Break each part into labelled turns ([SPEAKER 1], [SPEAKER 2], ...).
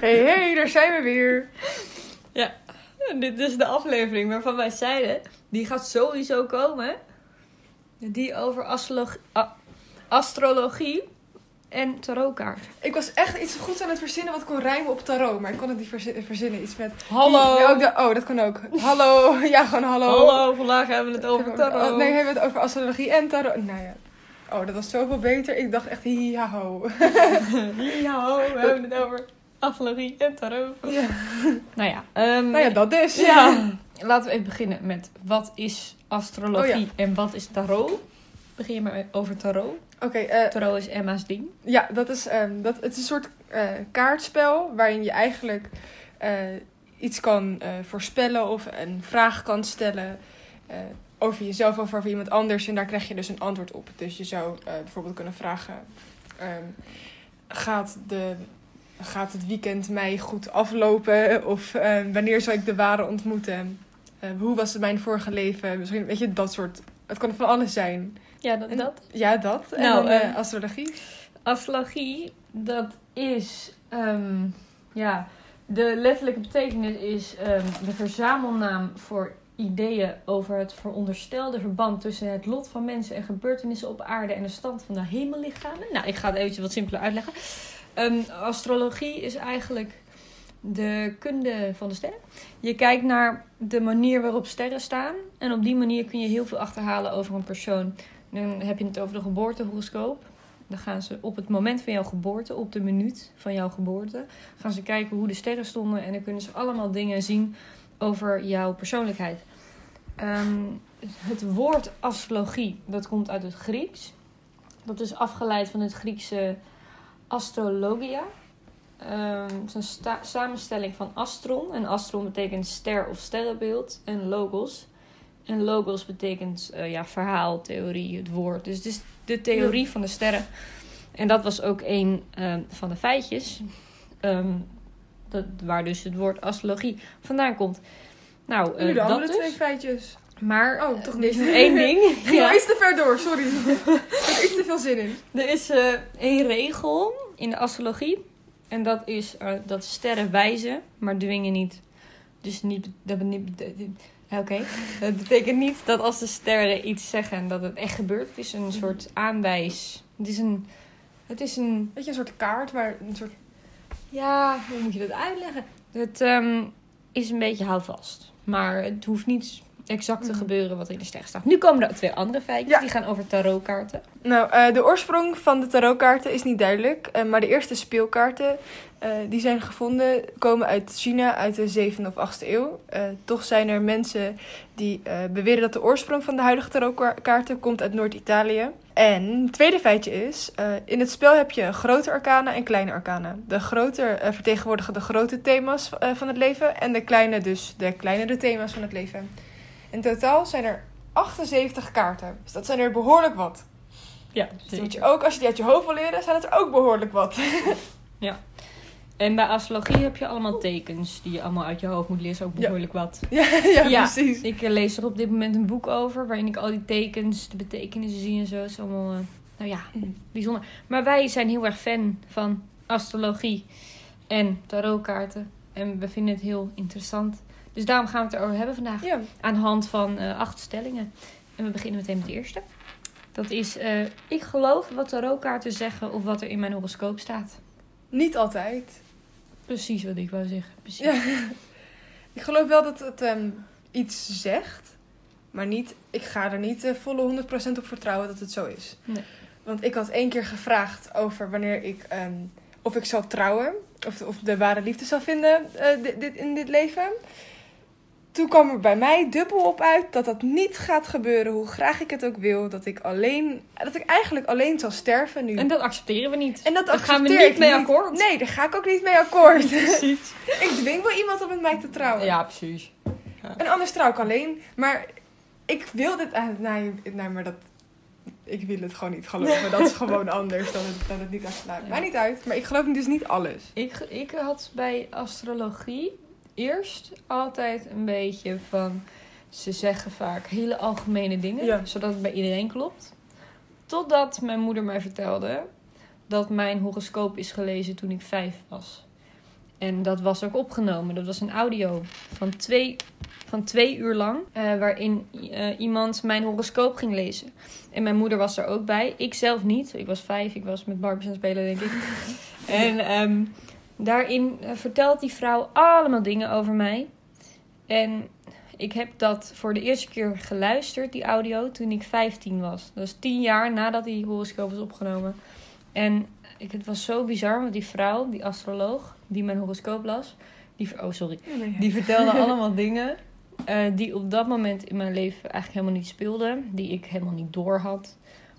[SPEAKER 1] Hey, hey, daar zijn we weer.
[SPEAKER 2] Ja, dit is de aflevering waarvan wij zeiden, die gaat sowieso komen. Die over astrologie en tarotkaart.
[SPEAKER 1] Ik was echt iets goed aan het verzinnen wat kon rijmen op tarot, maar ik kon het niet verzi- verzinnen. Iets met...
[SPEAKER 2] Hallo!
[SPEAKER 1] Ja, ook de- oh, dat kan ook. Hallo. Ja, gewoon hallo.
[SPEAKER 2] Hallo, vandaag hebben we het over tarot.
[SPEAKER 1] Nee, hebben we het over astrologie en tarot. Nou ja. Oh, dat was zoveel beter. Ik dacht echt, hi, ha, ho.
[SPEAKER 2] Ja, ho, we hebben het over astrologie en tarot.
[SPEAKER 1] Ja.
[SPEAKER 2] Nou ja, ehm,
[SPEAKER 1] Nou ja, dat dus.
[SPEAKER 2] ja. Laten we even beginnen met wat is astrologie
[SPEAKER 1] Oh ja.
[SPEAKER 2] en wat is tarot? Begin je maar over tarot.
[SPEAKER 1] Oké, eh,
[SPEAKER 2] Tarot is Emma's ding.
[SPEAKER 1] ja, dat is, ehm, dat, het is een soort eh, kaartspel waarin je eigenlijk eh, iets kan voorspellen of een vraag kan stellen over jezelf of over iemand anders. En daar krijg je dus een antwoord op. Dus je zou bijvoorbeeld kunnen vragen: ehm, gaat, de, gaat het weekend mij goed aflopen? Of ehm, wanneer zal ik de ware ontmoeten? Eh, hoe was het mijn vorige leven? Misschien weet je dat soort. Het kan van alles zijn.
[SPEAKER 2] Ja, dat.
[SPEAKER 1] En-
[SPEAKER 2] dat.
[SPEAKER 1] Ja, dat. En
[SPEAKER 2] Nou,
[SPEAKER 1] dan eh,
[SPEAKER 2] eh,
[SPEAKER 1] astrologie.
[SPEAKER 2] Astrologie, dat is, ehm, ja, de letterlijke betekenis is ehm, de verzamelnaam voor ideeën over het veronderstelde verband tussen het lot van mensen en gebeurtenissen op aarde en de stand van de hemellichamen. Nou, ik ga het eventjes wat simpeler uitleggen. Ehm, astrologie is eigenlijk de kunde van de sterren. Je kijkt naar de manier waarop sterren staan en op die manier kun je heel veel achterhalen over een persoon. Dan heb je het over de geboortehoroscoop. Dan gaan ze op het moment van jouw geboorte, op de minuut van jouw geboorte, gaan ze kijken hoe de sterren stonden. En dan kunnen ze allemaal dingen zien over jouw persoonlijkheid. Ehm, het woord astrologie, dat komt uit het Grieks. Dat is afgeleid van het Griekse astrologia. Ehm, het is een samenstelling van astron. En astron betekent ster of sterrenbeeld. En logos. En logos betekent eh, ja, verhaal, theorie, het woord. Dus het is de theorie van de sterren. En dat was ook een ehm, van de feitjes. ehm, dat, waar dus het woord astrologie vandaan komt. Nou, eh,
[SPEAKER 1] Nu de
[SPEAKER 2] dat
[SPEAKER 1] andere
[SPEAKER 2] dus.
[SPEAKER 1] twee feitjes.
[SPEAKER 2] Maar
[SPEAKER 1] Oh, toch
[SPEAKER 2] er is
[SPEAKER 1] niet.
[SPEAKER 2] één ding.
[SPEAKER 1] Ging
[SPEAKER 2] Ja.
[SPEAKER 1] iets te ver door, sorry. ik heb iets te veel zin in.
[SPEAKER 2] Er is eh één regel in de astrologie. En dat is eh, dat sterren wijzen, maar dwingen niet. Dus niet, dat, niet, Oké. Dat betekent niet dat als de sterren iets zeggen dat het echt gebeurt. Het is een soort aanwijs. Het is een. Het is een.
[SPEAKER 1] Weet je, een soort kaart waar een soort...
[SPEAKER 2] Ja, hoe moet je dat uitleggen? Het ehm, is een beetje houvast. Maar het hoeft niet exact te
[SPEAKER 1] Mhm.
[SPEAKER 2] gebeuren wat er in de ster staat. Nu komen er twee andere feitjes.
[SPEAKER 1] Ja.
[SPEAKER 2] Die gaan over tarotkaarten.
[SPEAKER 1] Nou, eh, de oorsprong van de tarotkaarten is niet duidelijk. eh, maar de eerste speelkaarten eh, die zijn gevonden komen uit China uit de 7e of 8e eeuw. Toch zijn er mensen die beweren dat de oorsprong van de huidige tarotkaarten komt uit Noord-Italië. En het tweede feitje is, in het spel heb je grote arcana en kleine arcana. De grote vertegenwoordigen de grote thema's van het leven en de kleine dus de kleinere thema's van het leven. In totaal zijn er 78 kaarten. Dus dat zijn er behoorlijk wat.
[SPEAKER 2] Ja,
[SPEAKER 1] Dus moet je ook, als je die uit je hoofd wil leren, zijn het er ook behoorlijk wat.
[SPEAKER 2] En bij astrologie heb je allemaal tekens die je allemaal uit je hoofd moet leren. Ook
[SPEAKER 1] Ja.
[SPEAKER 2] behoorlijk wat.
[SPEAKER 1] ja, ja,
[SPEAKER 2] Ja.
[SPEAKER 1] precies.
[SPEAKER 2] Ik eh, lees er op dit moment een boek over waarin ik al die tekens, de betekenissen zie en zo. Het is allemaal, eh, nou ja, bijzonder. Maar wij zijn heel erg fan van astrologie en tarotkaarten. En we vinden het heel interessant. Dus daarom gaan we het erover hebben vandaag.
[SPEAKER 1] Ja.
[SPEAKER 2] Aan de hand van eh, acht stellingen. En we beginnen meteen met de eerste. Dat is, eh, ik geloof wat tarotkaarten zeggen of wat er in mijn horoscoop staat.
[SPEAKER 1] Niet altijd.
[SPEAKER 2] Precies wat ik wou zeggen. Precies.
[SPEAKER 1] Ja. Ik geloof wel dat het ehm, iets zegt. Maar niet, ik ga er niet eh, volle 100% op vertrouwen dat het zo is.
[SPEAKER 2] Nee.
[SPEAKER 1] Want ik had één keer gevraagd over wanneer ik... ehm, of ik zou trouwen. Of, of de ware liefde zou vinden dit, dit, in dit leven. Toen kwam er bij mij dubbel op uit dat dat niet gaat gebeuren. Hoe graag ik het ook wil. Dat ik alleen... Dat ik eigenlijk alleen zal sterven nu.
[SPEAKER 2] En dat accepteren we niet.
[SPEAKER 1] En dat
[SPEAKER 2] Daar gaan we
[SPEAKER 1] accepteer
[SPEAKER 2] niet mee akkoord.
[SPEAKER 1] Nee, daar ga ik ook niet mee akkoord.
[SPEAKER 2] Precies.
[SPEAKER 1] ik dwing wel iemand om met mij te trouwen.
[SPEAKER 2] Ja, precies.
[SPEAKER 1] En anders trouw ik alleen. Maar ik wil dit... nee, nee, maar dat... Ik wil het gewoon niet geloven. Dat is gewoon anders dan het, dan het niet afsluit.
[SPEAKER 2] Ja.
[SPEAKER 1] Maakt niet uit. Maar ik geloof dus niet alles.
[SPEAKER 2] Ik, ik had bij astrologie eerst altijd een beetje van... Ze zeggen vaak hele algemene dingen,
[SPEAKER 1] Ja.
[SPEAKER 2] zodat het bij iedereen klopt. Totdat mijn moeder mij vertelde dat mijn horoscoop is gelezen toen ik vijf was. En dat was ook opgenomen. Dat was een audio van twee, van twee uur lang. eh, waarin eh, iemand mijn horoscoop ging lezen. En mijn moeder was er ook bij. Ik zelf niet. Ik was vijf. Ik was met Barbies aan het spelen, denk ik. en ehm, daarin eh, vertelt die vrouw allemaal dingen over mij. En ik heb dat voor de eerste keer geluisterd, die audio, toen ik 15 was. Dat is tien jaar nadat die horoscoop was opgenomen. En ik, het was zo bizar, want die vrouw, die astroloog, die mijn horoscoop las, die, oh sorry, die vertelde allemaal dingen eh, die op dat moment in mijn leven eigenlijk helemaal niet speelden. Die ik helemaal niet door had.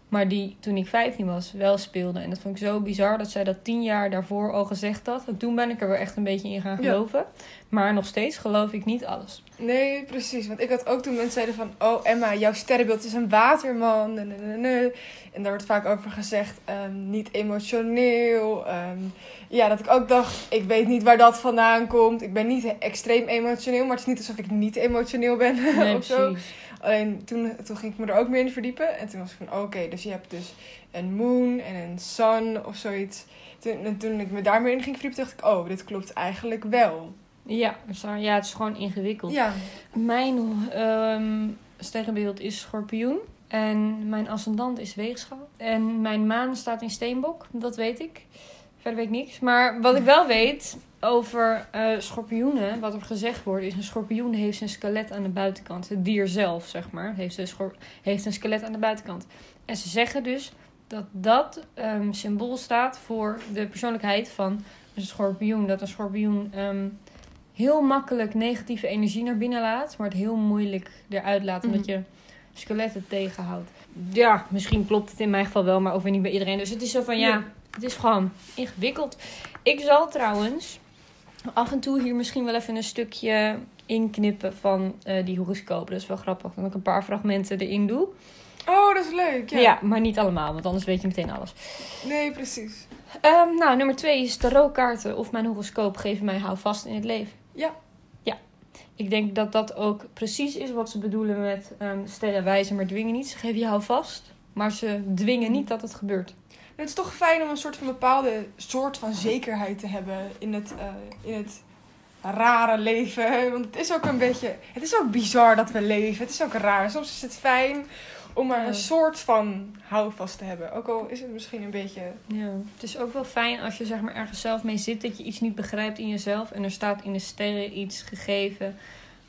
[SPEAKER 2] Maar die toen ik 15 was wel speelden. En dat vond ik zo bizar dat zij dat tien jaar daarvoor al gezegd had. En toen ben ik er weer echt een beetje in gaan
[SPEAKER 1] Ja.
[SPEAKER 2] geloven. Maar nog steeds geloof ik niet alles.
[SPEAKER 1] Nee, precies. Want ik had ook toen mensen zeiden van... Oh Emma, jouw sterrenbeeld is een waterman. En daar wordt vaak over gezegd... ehm, niet emotioneel. ehm, ja, dat ik ook dacht... Ik weet niet waar dat vandaan komt. Ik ben niet extreem emotioneel. Maar het is niet alsof ik niet emotioneel ben.
[SPEAKER 2] Nee,
[SPEAKER 1] of zo.
[SPEAKER 2] precies.
[SPEAKER 1] Alleen toen, toen ging ik me er ook meer in verdiepen. En toen was ik van... Oké, dus je hebt dus een moon en een sun of zoiets. Toen, en toen ik me daar meer in ging verdiepen... dacht ik... Oh, dit klopt eigenlijk wel.
[SPEAKER 2] Ja, ja, het is gewoon ingewikkeld.
[SPEAKER 1] Ja.
[SPEAKER 2] Mijn ehm sterrenbeeld is schorpioen. En mijn ascendant is weegschaal. En mijn maan staat in steenbok. Dat weet ik. Verder weet ik niks. Maar wat ik wel weet over eh, schorpioenen, wat er gezegd wordt, is een schorpioen heeft zijn skelet aan de buitenkant. Het dier zelf, zeg maar, heeft een, heeft een skelet aan de buitenkant. En ze zeggen dus dat dat ehm, symbool staat voor de persoonlijkheid van een schorpioen. Dat een schorpioen ehm, heel makkelijk negatieve energie naar binnen laat, maar het heel moeilijk eruit laat, omdat
[SPEAKER 1] Mhm.
[SPEAKER 2] je skelet het tegenhoudt. Ja, misschien klopt het in mijn geval wel, maar ook weer niet bij iedereen. Dus het is zo van ja,
[SPEAKER 1] Ja.
[SPEAKER 2] het is gewoon ingewikkeld. Ik zal trouwens af en toe hier misschien wel even een stukje inknippen van eh, die horoscopen. Dat is wel grappig, dat ik een paar fragmenten erin doe.
[SPEAKER 1] Oh, dat is leuk. Ja.
[SPEAKER 2] Ja. maar niet allemaal, want anders weet je meteen alles.
[SPEAKER 1] Nee, precies.
[SPEAKER 2] Ehm, nou, nummer twee is tarotkaarten of mijn horoscoop geven mij houvast in het leven.
[SPEAKER 1] Ja.
[SPEAKER 2] Ja. Ik denk dat dat ook precies is wat ze bedoelen met ehm stellen wijzen, maar dwingen niet. Ze geven je houvast, maar ze dwingen niet dat het gebeurt.
[SPEAKER 1] Het is toch fijn om een soort van bepaalde soort van zekerheid te hebben in het, eh, in het rare leven. Want het is ook een beetje... Het is ook bizar dat we leven. Het is ook raar. Soms is het fijn om maar een soort van houvast te hebben. Ook al is het misschien een beetje...
[SPEAKER 2] Ja. Het is ook wel fijn als je zeg maar ergens zelf mee zit dat je iets niet begrijpt in jezelf en er staat in de sterren iets gegeven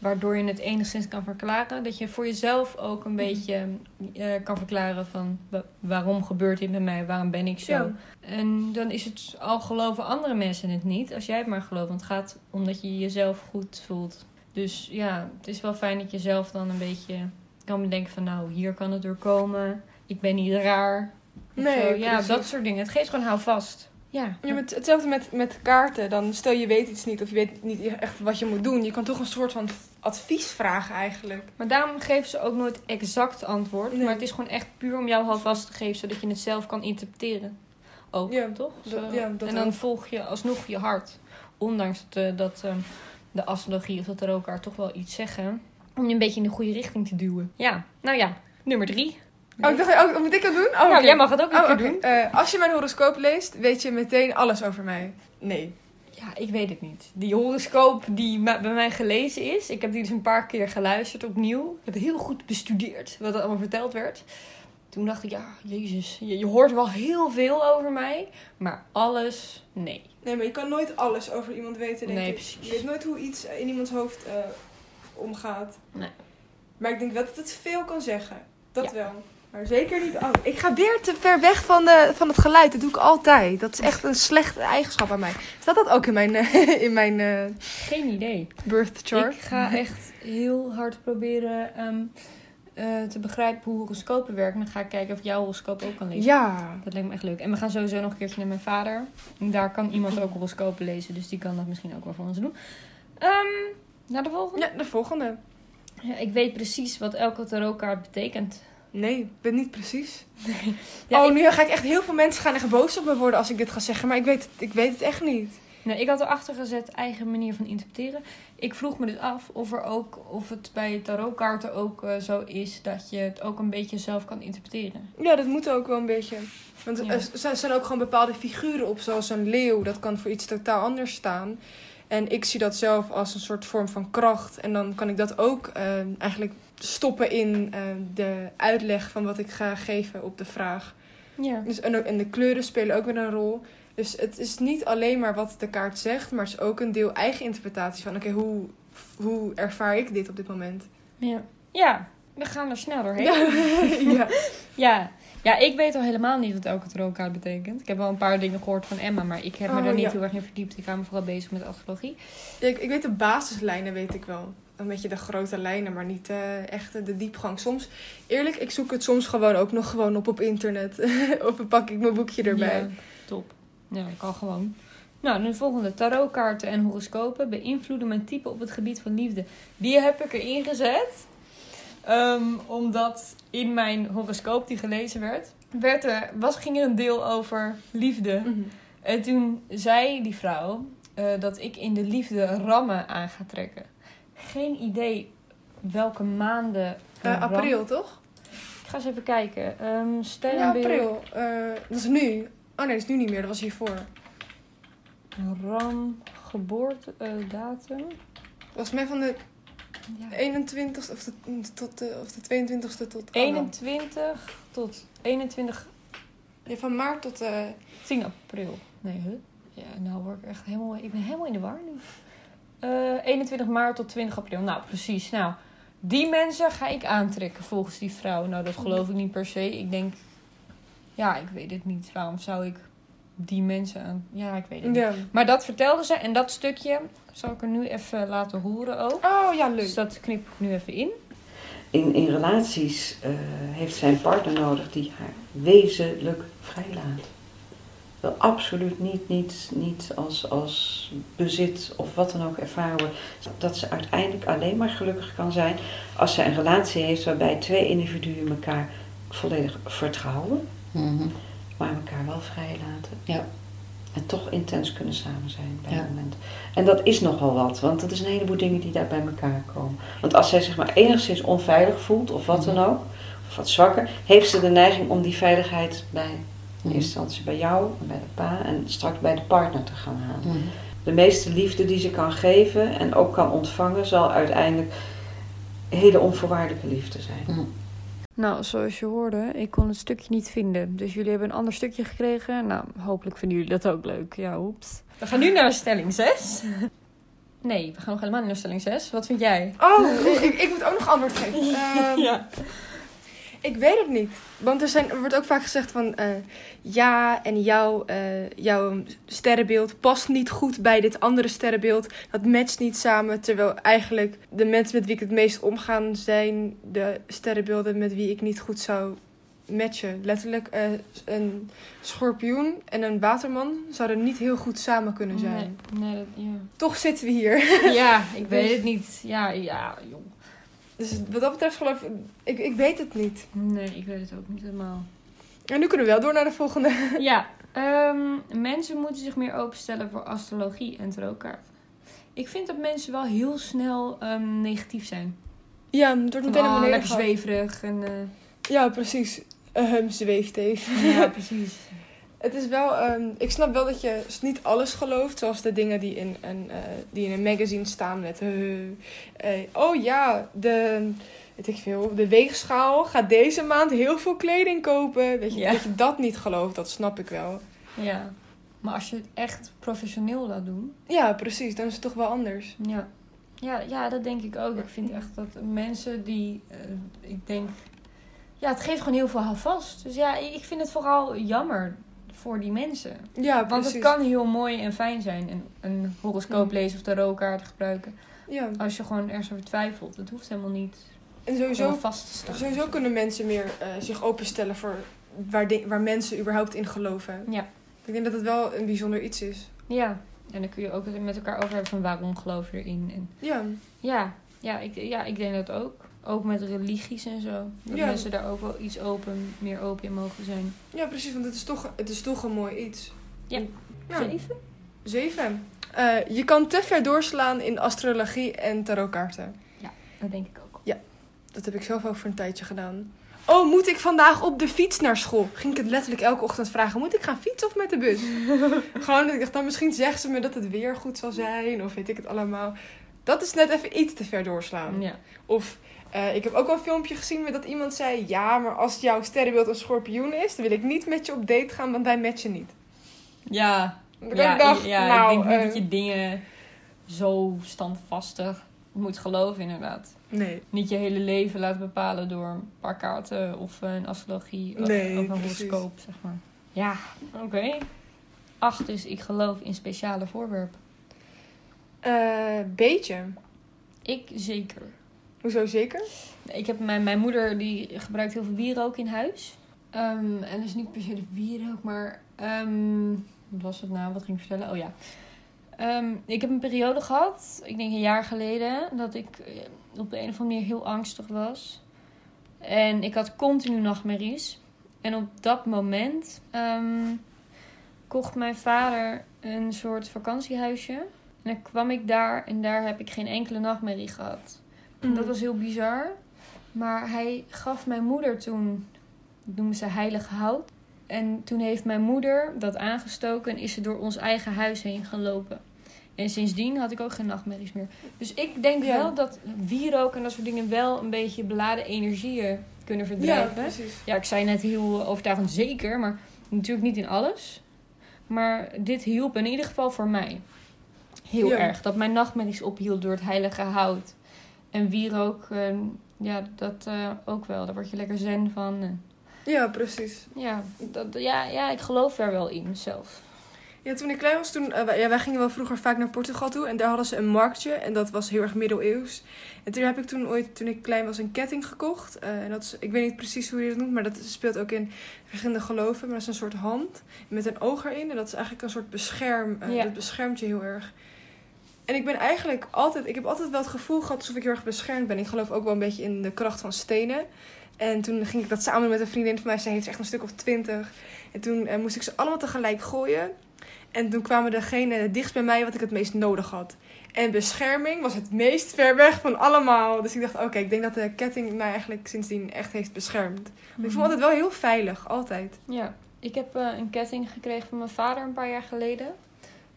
[SPEAKER 2] waardoor je het enigszins kan verklaren. Dat je voor jezelf ook een beetje eh, kan verklaren van wa- waarom gebeurt dit met mij, waarom ben ik zo.
[SPEAKER 1] Ja.
[SPEAKER 2] En dan is het al geloven andere mensen het niet, als jij het maar gelooft. Want het gaat omdat je jezelf goed voelt. Dus ja, het is wel fijn dat je zelf dan een beetje kan bedenken van nou, hier kan het door komen. Ik ben niet raar.
[SPEAKER 1] Nee,
[SPEAKER 2] zo. ja, dat soort dingen. Het geeft gewoon houvast. Ja.
[SPEAKER 1] Ja, met, hetzelfde met, met kaarten. Dan stel je weet iets niet of je weet niet echt wat je moet doen. Je kan toch een soort van advies vragen eigenlijk.
[SPEAKER 2] Maar daarom geven ze ook nooit exact antwoord.
[SPEAKER 1] Nee.
[SPEAKER 2] Maar het is gewoon echt puur om jou houvast te geven, zodat je het zelf kan interpreteren. Ook,
[SPEAKER 1] Ja,
[SPEAKER 2] toch?
[SPEAKER 1] dat- ja, dat
[SPEAKER 2] en dan
[SPEAKER 1] ook.
[SPEAKER 2] volg je alsnog je hart. Ondanks dat, dat ehm, de astrologie of de tarotkaart toch wel iets zeggen. Om je een beetje in de goede richting te duwen. Ja, nou ja, nummer drie.
[SPEAKER 1] Oh, ik dacht, oh, moet ik dat doen? Oh,
[SPEAKER 2] nou, jij mag het ook een
[SPEAKER 1] Oh,
[SPEAKER 2] keer doen.
[SPEAKER 1] Eh, als je mijn horoscoop leest, weet je meteen alles over mij. Nee.
[SPEAKER 2] Ja, ik weet het niet. Die horoscoop die bij mij gelezen is. Ik heb die dus een paar keer geluisterd opnieuw. Ik heb heel goed bestudeerd wat er allemaal verteld werd. Toen dacht ik, ja, jezus, je, je hoort wel heel veel over mij. Maar alles, nee.
[SPEAKER 1] Nee, maar je kan nooit alles over iemand weten, denk
[SPEAKER 2] Nee,
[SPEAKER 1] ik.
[SPEAKER 2] precies.
[SPEAKER 1] Je weet nooit hoe iets in iemands hoofd eh, omgaat.
[SPEAKER 2] Nee.
[SPEAKER 1] Maar ik denk wel dat het veel kan zeggen. Dat
[SPEAKER 2] Ja.
[SPEAKER 1] wel. Maar zeker niet alles. Ik ga weer te ver weg van, de, van het geluid. Dat doe ik altijd. Dat is echt een slechte eigenschap aan mij. Staat dat ook in mijn, eh, in mijn eh,
[SPEAKER 2] Geen idee.
[SPEAKER 1] birth chart?
[SPEAKER 2] Ik ga echt heel hard proberen ehm, eh, te begrijpen hoe horoscopen werken. En dan ga ik kijken of ik jouw horoscoop ook kan lezen.
[SPEAKER 1] Ja.
[SPEAKER 2] Dat lijkt me echt leuk. En we gaan sowieso nog een keertje naar mijn vader. Daar kan iemand ook horoscopen lezen. Dus die kan dat misschien ook wel voor ons doen. Ehm, naar de volgende.
[SPEAKER 1] Ja, de volgende.
[SPEAKER 2] Ja, ik weet precies wat elke tarotkaart betekent.
[SPEAKER 1] Nee, ik weet niet precies.
[SPEAKER 2] Ja,
[SPEAKER 1] oh,
[SPEAKER 2] ik-
[SPEAKER 1] nu ga ik echt heel veel mensen gaan echt boos op me worden als ik dit ga zeggen. Maar ik weet het, ik weet het echt niet.
[SPEAKER 2] Nee, ik had erachter gezet eigen manier van interpreteren. Ik vroeg me dus af of, er ook, of het bij tarotkaarten ook eh, zo is dat je het ook een beetje zelf kan interpreteren.
[SPEAKER 1] Ja, dat moet ook wel een beetje. Want
[SPEAKER 2] Ja.
[SPEAKER 1] er zijn ook gewoon bepaalde figuren op, zoals een leeuw. Dat kan voor iets totaal anders staan. En ik zie dat zelf als een soort vorm van kracht. En dan kan ik dat ook eh, eigenlijk stoppen in eh, de uitleg van wat ik ga geven op de vraag.
[SPEAKER 2] Ja.
[SPEAKER 1] Dus, en, ook- en de kleuren spelen ook weer een rol. Dus het is niet alleen maar wat de kaart zegt, maar het is ook een deel eigen interpretatie van: oké, hoe, hoe ervaar ik dit op dit moment?
[SPEAKER 2] Ja. ja, we gaan er snel doorheen.
[SPEAKER 1] Ja. ja.
[SPEAKER 2] Ja. ik weet al helemaal niet wat elke tarotkaart betekent. Ik heb wel een paar dingen gehoord van Emma, maar ik heb me
[SPEAKER 1] Oh,
[SPEAKER 2] daar niet
[SPEAKER 1] ja.
[SPEAKER 2] heel erg in verdiept. Ik hou me vooral bezig met astrologie.
[SPEAKER 1] Ik, ik weet de basislijnen, weet ik wel. Een beetje de grote lijnen, maar niet eh, echt de diepgang. Soms, eerlijk, ik zoek het soms gewoon ook nog gewoon op op internet. of dan pak ik mijn boekje erbij.
[SPEAKER 2] Ja, top. Ja, ik kan gewoon. Nou, de volgende. Tarotkaarten en horoscopen beïnvloeden mijn type op het gebied van liefde. Die heb ik erin gezet. Ehm, omdat in mijn horoscoop die gelezen werd, werd er, was, ging er een deel over liefde.
[SPEAKER 1] Mhm.
[SPEAKER 2] En toen zei die vrouw eh, dat ik in de liefde rammen aan ga trekken. Geen idee welke maanden.
[SPEAKER 1] Eh, april, toch?
[SPEAKER 2] Ik ga eens even kijken. Ehm
[SPEAKER 1] Ja, april. Eh, dat is nu. Oh nee, dat is nu niet meer. Dat was hiervoor.
[SPEAKER 2] Ram, geboortedatum.
[SPEAKER 1] Volgens mij van de
[SPEAKER 2] Ja.
[SPEAKER 1] 21ste of de, tot de, of de 22ste tot... oh,
[SPEAKER 2] 21 tot 21,
[SPEAKER 1] Ja, van maart tot... eh
[SPEAKER 2] 10 april. Nee, huh? Ja, nou word ik echt helemaal, ik ben helemaal in de war nu. Eh 21 maart tot 20 april. Nou, precies. Nou, die mensen ga ik aantrekken volgens die vrouw. Nou, dat geloof ik niet per se. Ik denk, ja, ik weet het niet. Waarom zou ik die mensen aan... Ja, ik weet het niet. Maar dat vertelde ze en dat stukje zal ik er nu even laten horen ook.
[SPEAKER 1] Oh ja, leuk.
[SPEAKER 2] Dus dat knip ik nu even in.
[SPEAKER 3] In, in relaties eh, heeft zij een partner nodig die haar wezenlijk vrijlaat. Wil absoluut niet, niet, niet als, als bezit of wat dan ook ervaren. Dat ze uiteindelijk alleen maar gelukkig kan zijn als ze een relatie heeft waarbij twee individuen elkaar volledig vertrouwen,
[SPEAKER 4] Mhm.
[SPEAKER 3] Maar elkaar wel vrijlaten.
[SPEAKER 4] Ja.
[SPEAKER 3] En toch intens kunnen samen zijn bij
[SPEAKER 4] Ja.
[SPEAKER 3] een moment. En dat is nogal wat, want dat is een heleboel dingen die daar bij elkaar komen. Want als zij zich maar enigszins onveilig voelt, of wat dan ook, of wat zwakker, heeft ze de neiging om die veiligheid bij, in
[SPEAKER 4] Mhm.
[SPEAKER 3] eerste instantie bij jou, en bij de pa en straks bij de partner te gaan halen.
[SPEAKER 4] Mhm.
[SPEAKER 3] De meeste liefde die ze kan geven en ook kan ontvangen, zal uiteindelijk hele onvoorwaardelijke liefde zijn.
[SPEAKER 2] Nou, zoals je hoorde, ik kon het stukje niet vinden. Dus jullie hebben een ander stukje gekregen. Nou, hopelijk vinden jullie dat ook leuk. Ja, oeps. We gaan nu naar stelling 6. Nee, we gaan nog helemaal niet naar stelling 6. Wat vind jij?
[SPEAKER 1] Oh, ik, ik moet ook nog antwoord geven. Ehm, Ik weet het niet. Want er, zijn, er wordt ook vaak gezegd van... eh, ja, en jouw, eh, jouw sterrenbeeld past niet goed bij dit andere sterrenbeeld. Dat matcht niet samen. Terwijl eigenlijk de mensen met wie ik het meest omgaan... zijn de sterrenbeelden met wie ik niet goed zou matchen. Letterlijk eh, een schorpioen en een waterman zouden niet heel goed samen kunnen zijn.
[SPEAKER 2] Nee, nee dat, ja.
[SPEAKER 1] Toch zitten we hier.
[SPEAKER 2] ja, ik weet het niet. Ja, ja, joh.
[SPEAKER 1] Dus wat dat betreft geloof ik... Ik, ik weet het niet.
[SPEAKER 2] Nee, ik weet het ook niet helemaal.
[SPEAKER 1] En nu kunnen we wel door naar de volgende.
[SPEAKER 2] Ja, ehm, mensen moeten zich meer openstellen voor astrologie en tarotkaart. Ik vind dat mensen wel heel snel ehm, negatief zijn.
[SPEAKER 1] Ja, het wordt meteen naar beneden
[SPEAKER 2] lekker
[SPEAKER 1] gehaald.
[SPEAKER 2] zweverig. En, eh,
[SPEAKER 1] Ja, precies. Ehm zweeft even.
[SPEAKER 2] ja, precies.
[SPEAKER 1] Het is wel, ehm, ik snap wel dat je niet alles gelooft, zoals de dingen die in een, eh, die in een magazine staan met, eh, eh, oh ja, de, weet ik veel, de weegschaal gaat deze maand heel veel kleding kopen. Weet je,
[SPEAKER 2] Ja.
[SPEAKER 1] dat je dat niet gelooft, dat snap ik wel.
[SPEAKER 2] Ja. Maar als je het echt professioneel laat doen,
[SPEAKER 1] Ja, precies, dan is het toch wel anders.
[SPEAKER 2] Ja. Ja, ja, dat denk ik ook. Ik vind echt dat mensen die, ik denk, ja, het geeft gewoon heel veel houvast. Dus ja, ik vind het vooral jammer voor die mensen.
[SPEAKER 1] Ja,
[SPEAKER 2] Want het kan heel mooi en fijn zijn, een, een horoscoop
[SPEAKER 1] Mm.
[SPEAKER 2] lezen of tarotkaart gebruiken.
[SPEAKER 1] Ja,
[SPEAKER 2] Als je gewoon ergens over twijfelt, het hoeft helemaal niet
[SPEAKER 1] en sowieso,
[SPEAKER 2] vast te staan.
[SPEAKER 1] sowieso kunnen mensen meer eh, zich openstellen voor waar, de- waar mensen überhaupt in geloven.
[SPEAKER 2] Ja.
[SPEAKER 1] Ik denk dat het wel een bijzonder iets is.
[SPEAKER 2] Ja, en dan kun je ook met elkaar over hebben van waarom geloof je erin. En
[SPEAKER 1] Ja,
[SPEAKER 2] ja, ja, ik, ja, ik denk dat ook. Ook met religies en zo. Dat
[SPEAKER 1] Ja.
[SPEAKER 2] mensen daar ook wel iets open, meer open in mogen zijn.
[SPEAKER 1] ja precies, want het is toch, het is toch een mooi iets.
[SPEAKER 2] Ja.
[SPEAKER 1] Ja.
[SPEAKER 2] Zeven?
[SPEAKER 1] Zeven. Eh, je kan te ver doorslaan in astrologie en tarotkaarten.
[SPEAKER 2] Dat denk ik ook.
[SPEAKER 1] Dat heb ik zelf ook voor een tijdje gedaan. Oh, moet ik vandaag op de fiets naar school? Ging ik het letterlijk elke ochtend vragen. Moet ik gaan fietsen of met de bus? Gewoon, dat ik dacht, dan misschien zegt ze me dat het weer goed zal zijn. Of weet ik het allemaal. Dat is net even iets te ver doorslaan.
[SPEAKER 2] Ja.
[SPEAKER 1] Of eh, ik heb ook wel een filmpje gezien met dat iemand zei... Ja, maar als jouw sterrenbeeld een schorpioen is... dan wil ik niet met je op date gaan, want wij matchen niet.
[SPEAKER 2] Ja,
[SPEAKER 1] Dat
[SPEAKER 2] ja,
[SPEAKER 1] ik dacht,
[SPEAKER 2] ja
[SPEAKER 1] nou,
[SPEAKER 2] ik denk niet
[SPEAKER 1] eh,
[SPEAKER 2] dat je dingen zo standvastig moet geloven, inderdaad.
[SPEAKER 1] Nee.
[SPEAKER 2] Niet je hele leven laten bepalen door een paar kaarten of een astrologie of,
[SPEAKER 1] Nee,
[SPEAKER 2] of een horoscoop, zeg maar. Ja, oké. Acht is, ik geloof in speciale voorwerpen.
[SPEAKER 1] Eh, beetje.
[SPEAKER 2] Ik zeker.
[SPEAKER 1] Hoezo zeker?
[SPEAKER 2] Ik heb mijn, mijn moeder die gebruikt heel veel wierook in huis. Ehm, en dus niet per se de wierook, maar ehm, wat was het nou? Wat ging ik vertellen? Oh ja. Ehm, ik heb een periode gehad, ik denk een jaar geleden, dat ik eh, op de een of andere manier heel angstig was. En ik had continu nachtmerries. En op dat moment kocht mijn vader een soort vakantiehuisje. En dan kwam ik daar en daar heb ik geen enkele nachtmerrie gehad.
[SPEAKER 1] Mhm.
[SPEAKER 2] Dat was heel bizar. Maar hij gaf mijn moeder toen, dat noemen ze heilig hout. En toen heeft mijn moeder dat aangestoken en is ze door ons eigen huis heen gelopen. En sindsdien had ik ook geen nachtmerries meer. Dus ik denk
[SPEAKER 1] Ja.
[SPEAKER 2] wel dat wierook en dat soort dingen wel een beetje beladen energieën kunnen
[SPEAKER 1] Ja,
[SPEAKER 2] verdrijven. Ja,
[SPEAKER 1] precies.
[SPEAKER 2] ik zei net heel overtuigend zeker, maar natuurlijk niet in alles. Maar dit hielp in ieder geval voor mij. Heel
[SPEAKER 1] Ja.
[SPEAKER 2] erg. Dat mijn nachtmerries ophield door het heilige hout. En wierook, eh, ja, dat eh, ook wel. Daar word je lekker zen van.
[SPEAKER 1] Ja, precies.
[SPEAKER 2] ja, dat, ja, ja, ik geloof daar wel in zelf.
[SPEAKER 1] Ja, toen ik klein was, toen, eh, wij, ja, wij gingen wel vroeger vaak naar Portugal toe. En daar hadden ze een marktje. En dat was heel erg middeleeuws. En toen heb ik toen ooit, toen ik klein was, een ketting gekocht. En dat is, ik weet niet precies hoe je dat noemt. Maar dat speelt ook in verschillende geloven. Maar dat is een soort hand met een oog erin. En dat is eigenlijk een soort bescherm.
[SPEAKER 2] Ja.
[SPEAKER 1] Dat beschermt je heel erg. En ik ben eigenlijk altijd, ik heb altijd wel het gevoel gehad alsof ik heel erg beschermd ben. Ik geloof ook wel een beetje in de kracht van stenen. En toen ging ik dat samen met een vriendin van mij. Zij heeft echt een stuk of twintig. En toen eh, moest ik ze allemaal tegelijk gooien. En toen kwamen degene dichtst bij mij wat ik het meest nodig had. En bescherming was het meest ver weg van allemaal. Dus ik dacht, oké, ik denk dat de ketting mij eigenlijk sindsdien echt heeft beschermd. Want Ik vond het wel heel veilig, altijd.
[SPEAKER 2] Ja, ik heb eh, een ketting gekregen van mijn vader een paar jaar geleden.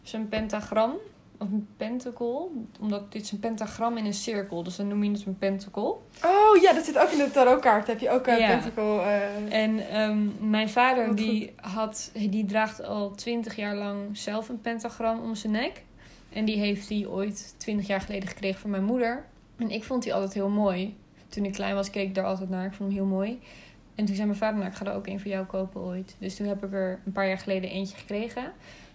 [SPEAKER 2] Dus een pentagram. Of een pentacle. Omdat dit is een pentagram in een cirkel. Dus dan noem je het een pentacle.
[SPEAKER 1] Oh ja, dat zit ook in de tarotkaart. Heb je ook een
[SPEAKER 2] Ja.
[SPEAKER 1] pentacle. eh,
[SPEAKER 2] En ehm, mijn vader
[SPEAKER 1] Wat
[SPEAKER 2] die, had, die draagt al twintig jaar lang zelf een pentagram om zijn nek. En die heeft hij ooit twintig jaar geleden gekregen van mijn moeder. En ik vond die altijd heel mooi. Toen ik klein was keek ik daar altijd naar. Ik vond hem heel mooi. En toen zei mijn vader, nou ik ga er ook een voor jou kopen ooit. Dus toen heb ik er een paar jaar geleden eentje gekregen.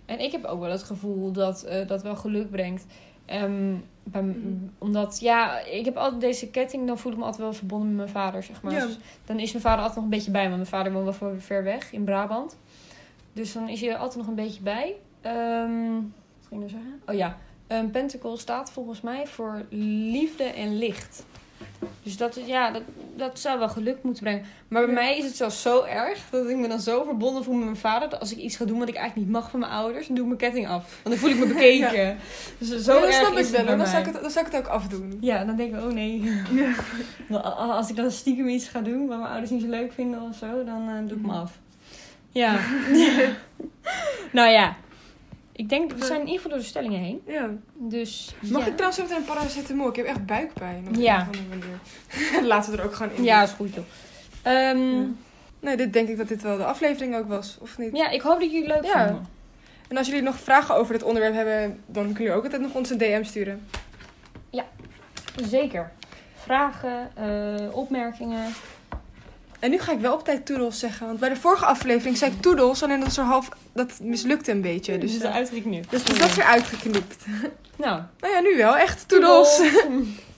[SPEAKER 2] En ik heb ook wel het gevoel dat eh, dat wel geluk brengt. Ehm, bij, m-
[SPEAKER 1] Mhm.
[SPEAKER 2] Omdat, ja, ik heb altijd deze ketting, dan voel ik me altijd wel verbonden met mijn vader, zeg maar.
[SPEAKER 1] Ja.
[SPEAKER 2] Dus dan is mijn vader altijd nog een beetje bij, want mijn vader woont wel ver- ver weg in Brabant. Dus dan is hij er altijd nog een beetje bij. Ehm, wat ging ik nou zeggen? Oh ja, een pentacle staat volgens mij voor liefde en licht. Dus dat, ja, dat, dat zou wel geluk moeten brengen. Maar bij
[SPEAKER 1] Ja.
[SPEAKER 2] mij is het zelfs zo erg dat ik me dan zo verbonden voel met mijn vader. Dat als ik iets ga doen wat ik eigenlijk niet mag van mijn ouders, dan doe ik mijn ketting af. Want dan voel ik me bekeken. Dus zo
[SPEAKER 1] ja, dat
[SPEAKER 2] erg
[SPEAKER 1] snap
[SPEAKER 2] is
[SPEAKER 1] ik wel. hoor. Dan zou ik, het, dan zou ik het ook afdoen.
[SPEAKER 2] Ja, dan denk ik, oh nee. Als ik dan stiekem iets ga doen wat mijn ouders niet zo leuk vinden of zo, dan eh, doe ik me af. Ja. nou ja. Ik denk, we zijn in ieder geval door de stellingen heen.
[SPEAKER 1] ja.
[SPEAKER 2] Dus
[SPEAKER 1] Mag
[SPEAKER 2] ja.
[SPEAKER 1] ik trouwens meteen een paracetamol? Ik heb echt buikpijn. Op
[SPEAKER 2] Ja.
[SPEAKER 1] een of andere manier. Laten we er ook gewoon in.
[SPEAKER 2] Ja, is goed joh. Ehm,
[SPEAKER 1] Ja. Nee, dit denk ik dat dit wel de aflevering ook was, of niet?
[SPEAKER 2] ja, ik hoop dat jullie het leuk
[SPEAKER 1] Ja.
[SPEAKER 2] vonden.
[SPEAKER 1] En als jullie nog vragen over dit onderwerp hebben, dan kunnen jullie ook altijd nog ons een DM sturen.
[SPEAKER 2] Zeker. Vragen, eh, opmerkingen.
[SPEAKER 1] En nu ga ik wel op tijd toedels zeggen, want bij de vorige aflevering zei ik toedels, alleen dat is er half, dat mislukte een beetje. Dus,
[SPEAKER 2] Dus dat uitgeknipt.
[SPEAKER 1] dus dat is weer uitgeknipt.
[SPEAKER 2] Nou,
[SPEAKER 1] Nou ja, nu wel, echt toedels.
[SPEAKER 2] toedels.